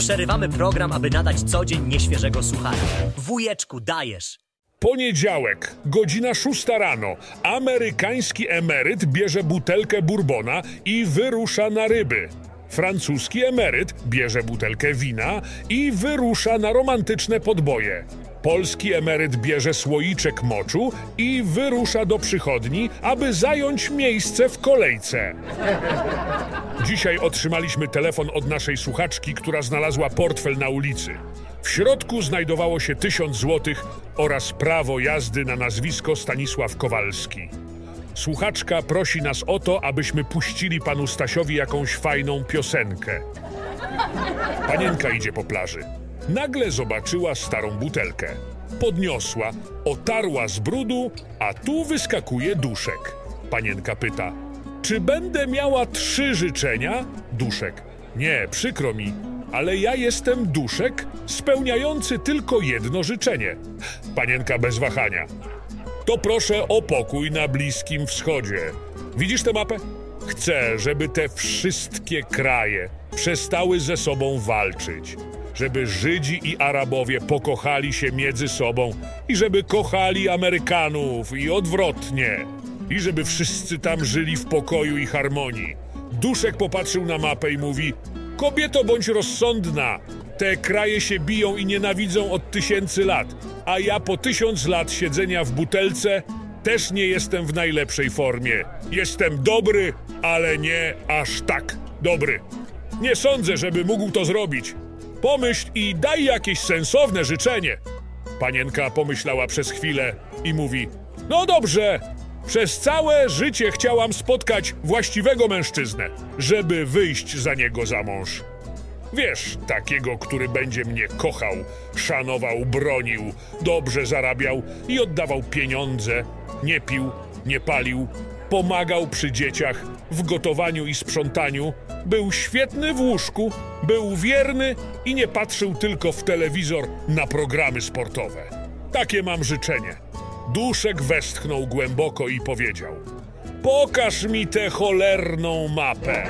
Przerywamy program, aby nadać codzień nieświeżego słuchania. Wujeczku, dajesz! Poniedziałek, godzina 6 rano. Amerykański emeryt bierze butelkę bourbona i wyrusza na ryby. Francuski emeryt bierze butelkę wina i wyrusza na romantyczne podboje. Polski emeryt bierze słoiczek moczu i wyrusza do przychodni, aby zająć miejsce w kolejce. Dzisiaj otrzymaliśmy telefon od naszej słuchaczki, która znalazła portfel na ulicy. W środku znajdowało się tysiąc złotych oraz prawo jazdy na nazwisko Stanisław Kowalski. Słuchaczka prosi nas o to, abyśmy puścili panu Stasiowi jakąś fajną piosenkę. Panienka idzie po plaży. Nagle zobaczyła starą butelkę. Podniosła, otarła z brudu, a tu wyskakuje duszek. Panienka pyta: Czy będę miała trzy życzenia? Duszek. Nie, przykro mi, ale ja jestem duszek spełniający tylko jedno życzenie. Panienka bez wahania. To proszę o pokój na Bliskim Wschodzie. Widzisz tę mapę? Chcę, żeby te wszystkie kraje przestały ze sobą walczyć. Żeby Żydzi i Arabowie pokochali się między sobą i żeby kochali Amerykanów i odwrotnie. I żeby wszyscy tam żyli w pokoju i harmonii. Duszek popatrzył na mapę i mówi: Kobieto, bądź rozsądna. Te kraje się biją i nienawidzą od tysięcy lat, a ja po tysiąc lat siedzenia w butelce też nie jestem w najlepszej formie. Jestem dobry, ale nie aż tak dobry. Nie sądzę, żeby mógł to zrobić. Pomyśl i daj jakieś sensowne życzenie. Panienka pomyślała przez chwilę i mówi: No dobrze, przez całe życie chciałam spotkać właściwego mężczyznę, żeby wyjść za niego za mąż. Wiesz, takiego, który będzie mnie kochał, szanował, bronił, dobrze zarabiał i oddawał pieniądze, nie pił, nie palił, pomagał przy dzieciach, w gotowaniu i sprzątaniu, był świetny w łóżku, był wierny i nie patrzył tylko w telewizor na programy sportowe. Takie mam życzenie. Duszek westchnął głęboko i powiedział: Pokaż mi tę cholerną mapę.